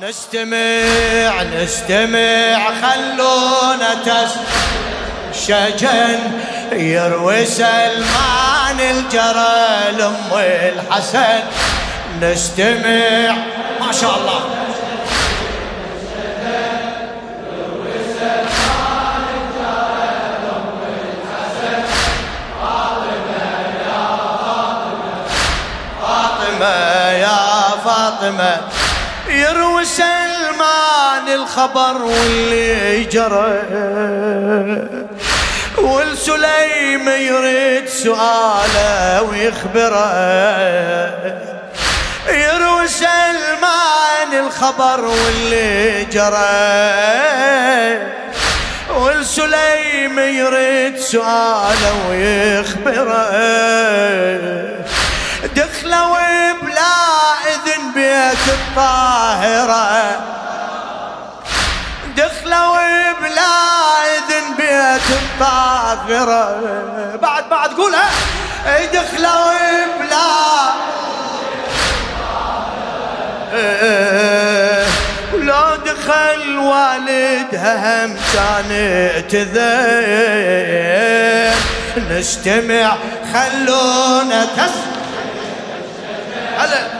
نستمع نستمع خلونا تس شجن يروي سلمان الجرى لام الحسن. نستمع. ما شاء الله. فاطمة يا فاطمة. يروي سلمان الخبر واللي جرى. والسليم يريد سؤاله ويخبره. يروي سلمان الخبر واللي جرى. والسليم يريد سؤاله ويخبره. دخلوا بلا بيت الطاهرة. دخلوا بلا اذن بيت الطاهرة. بعد بعد قولها دخلوا بلا لو دخل والدها هم كان اعتذر نستمع خلونا تسمع هلا.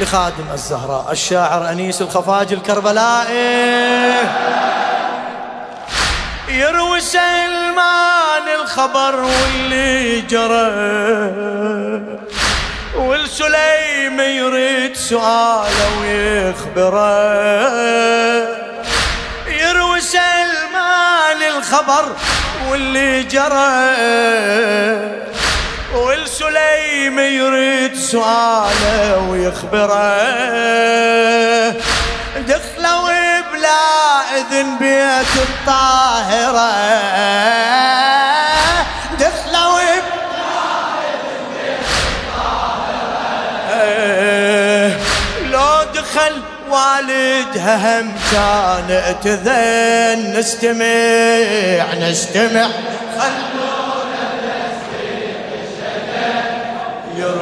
لخادم الزهراء الشاعر أنيس الخفاج الكربلائي. يروي سلمان الخبر واللي جرى. والسليم يريد سؤاله ويخبره. يروي سلمان الخبر واللي جرى. والسليم يريد سؤاله ويخبره. دخلوا بلا إذن بيت الطاهرة. دخلوا لو دخل والدها هم كان اعتذن نستمع نستمع. خلونا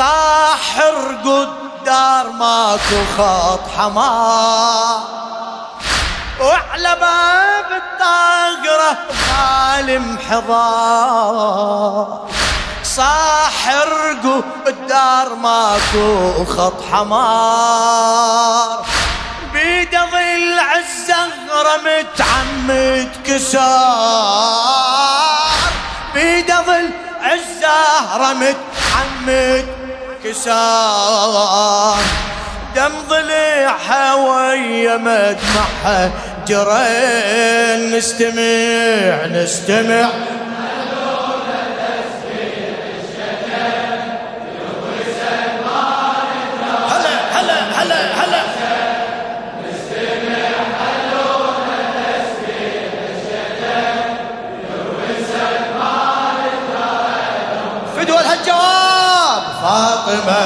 صاح ارقد دار ماكو خط حمار واحلى باب الطاهرة ظالم حضار صاح ارقو الدار ماكو خط حمار بيد ظل عالزهرة متعمد كسار. بيد ظل عالزهرة متعمد كسار دم ضلعها ويا مدمعها جرين نستمع نستمع. فاطمة.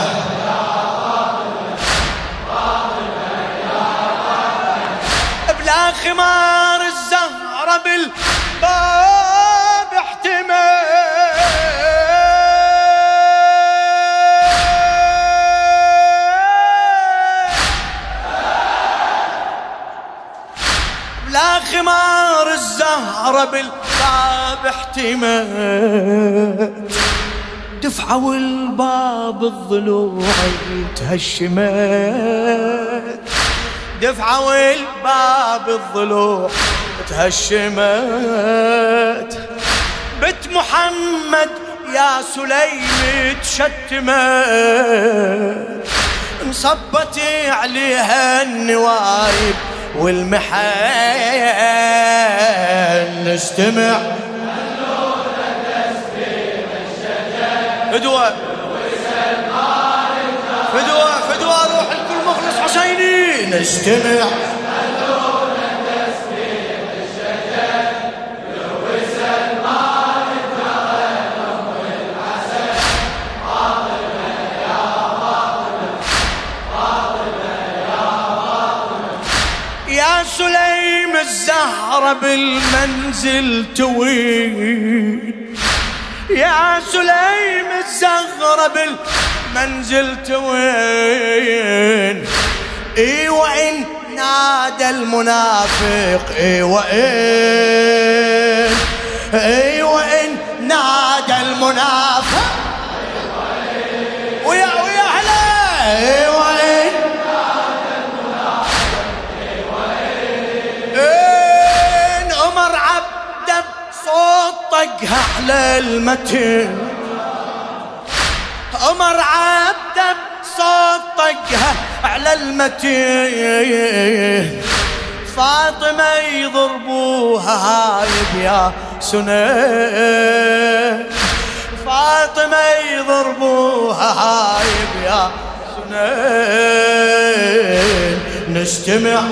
بلا خمار الزهرة بالباب احتمال. بلا خمار الزهرة بالباب احتمال. دفعة والباب الضلوع تهشمت. دفعة والباب الضلوع تهشمت. بنت محمد يا سليم تشتمت. انصبت عليها النوايب والمحن. نستمع فدوة فدوة فدوة روح الكل مخلص حسيني. نستمع سليم الزهرة بالمنزل توين. يا سليم الزهرة بالمنزل توين. اي وان نادى المنافق اي وان اي وان نادى المنافق. ويا ويا هلا. اي وان طقها على المتن عمر عبد صوت طقها على المتن فاطمة يضربوها هايب يا سنين. فاطمة يضربوها هايب يا سنين. نجتمع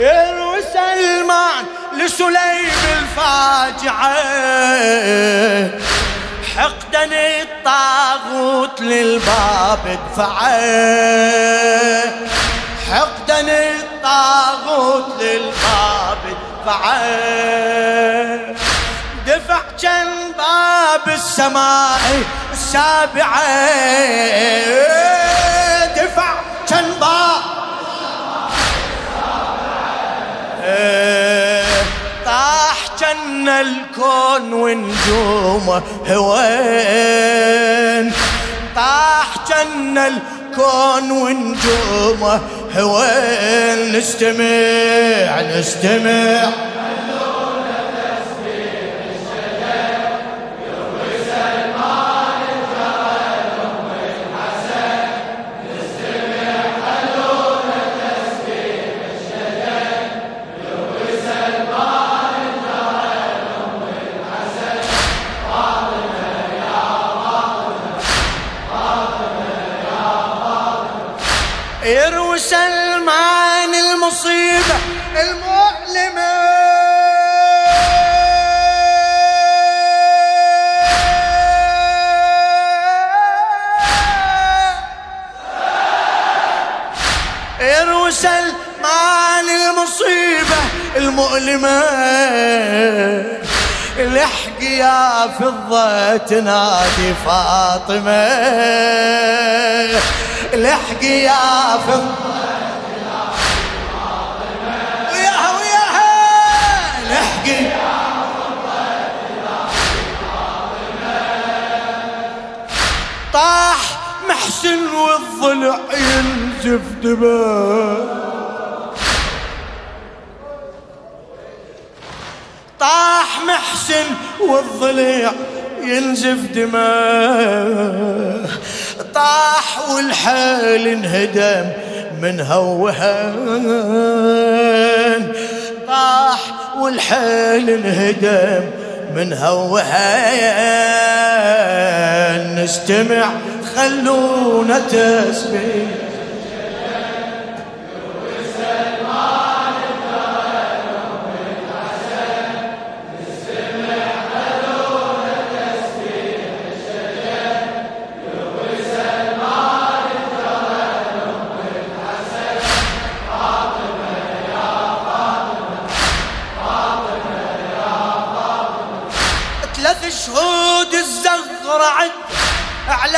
يروي سلمان لسليم الفاجعة. حقدا الطاغوت للباب دفعه حقدا الطاغوت للباب دفعه دفع كان باب السماء السابعة دفع تنبا طاح جن الكون ونجومه هوين؟ طاح جن الكون ونجومه هوين؟ نستمع نستمع. يروي سلمان المصيبة المؤلمة. يروي سلمان المصيبة المؤلمة. الحق يا فضة تنادي فاطمة. الحق يا فضة وياها وياها الحق طاح محسن والضلع ينزف دماء طاح محسن والضلع ينزف دماء طاح والحال انهدم من هوهان. طاح والحال انهدم من هوهان. نستمع خلونا تسبيح.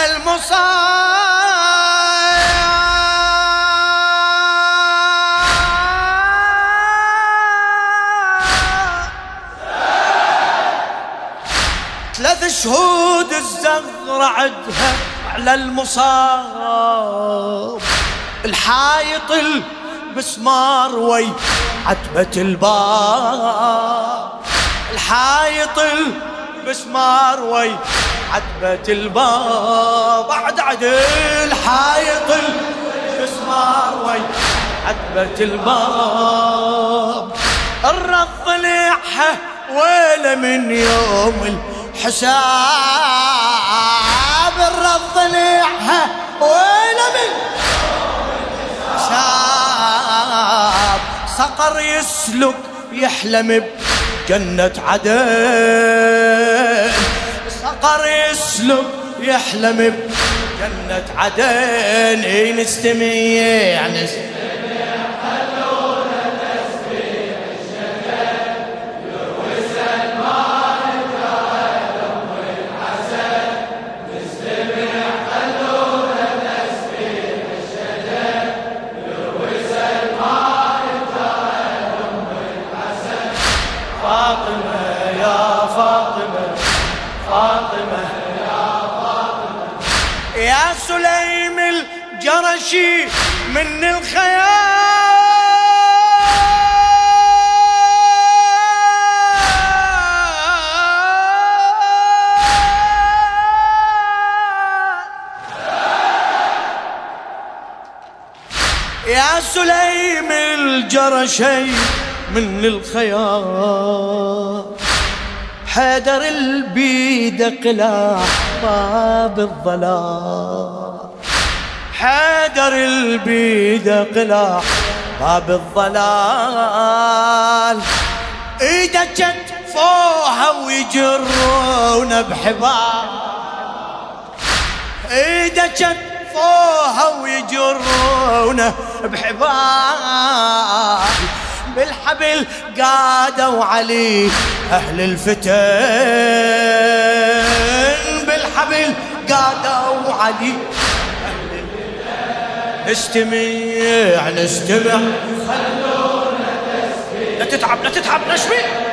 المصاب ثلاث شهود الزغر عدها على المصاب الحايط المسمار وي عتبة الباب. الحايط المسمار وي عتبة الباب بعد عدل حايط المسمار وي عتبة الباب. الرض لعها ويلة من يوم الحساب. الرض لعها ويلة من حساب صقر يسلك يحلم بجنة عدن صقر يسلك يحلم بجنة عدن. نستمع نستمع الجرشي من الخيال. يا سليم الجرشي من الخيال. حيدر البيد قلاع باب الظلام. حيدر البيد قلاع باب الظلال ايده فوها ويجرون بحبال. ايده فوها ويجرون بحبال. بالحبل قادوا علي أهل الفتن. بالحبل قادوا علي الفتن نستمع. خلونا لا تتعب لا تتعب نشمي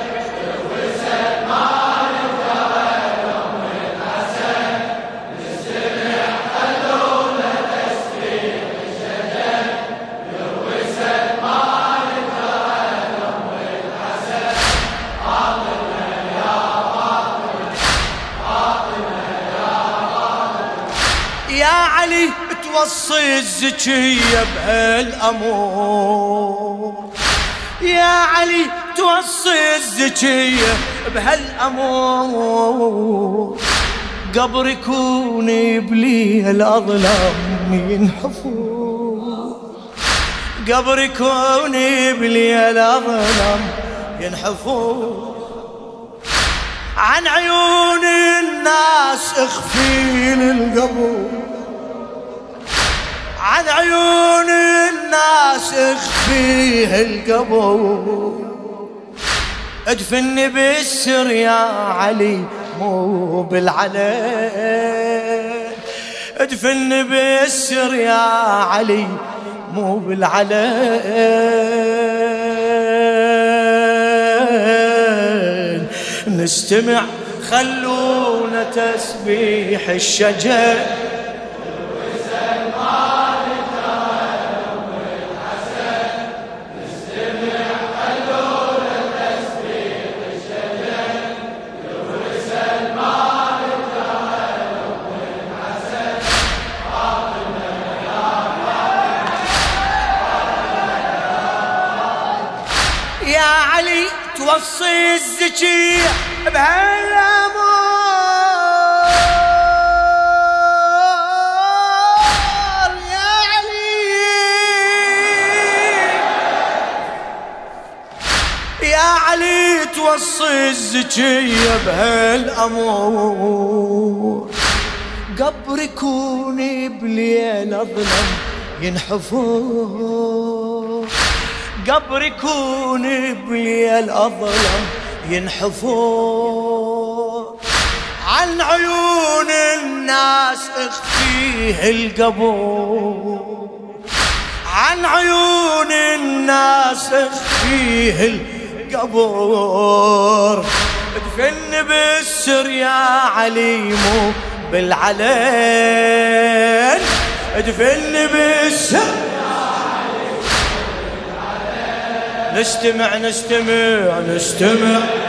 توصي الزكية بهالأمور. يا علي توصي الزكية بهالأمور. قبر يكون بلي الأظلام ينحفور قبر يكون بلي الأظلام ينحفور عن عيون الناس اخفي للقبور. عن عيون الناس اخفيه القبور ادفني بالسر يا علي مو بالعلن ادفني بالسر يا علي مو بالعلن نستمع خلونا تسبيح الشجر. توصي الزكي بهالأمور. يا علي. يا علي توصي الزكي بهالأمور. قبر يكون بليل أظلم ينحفر قبر يكون بليل أظلم ينحفر عن عن عيون الناس اخفيه القبور. عن عيون الناس اخفيه القبور. ادفن بالسر يا علي مو بالعلن. ادفن بالسر نستمع نستمع نستمع.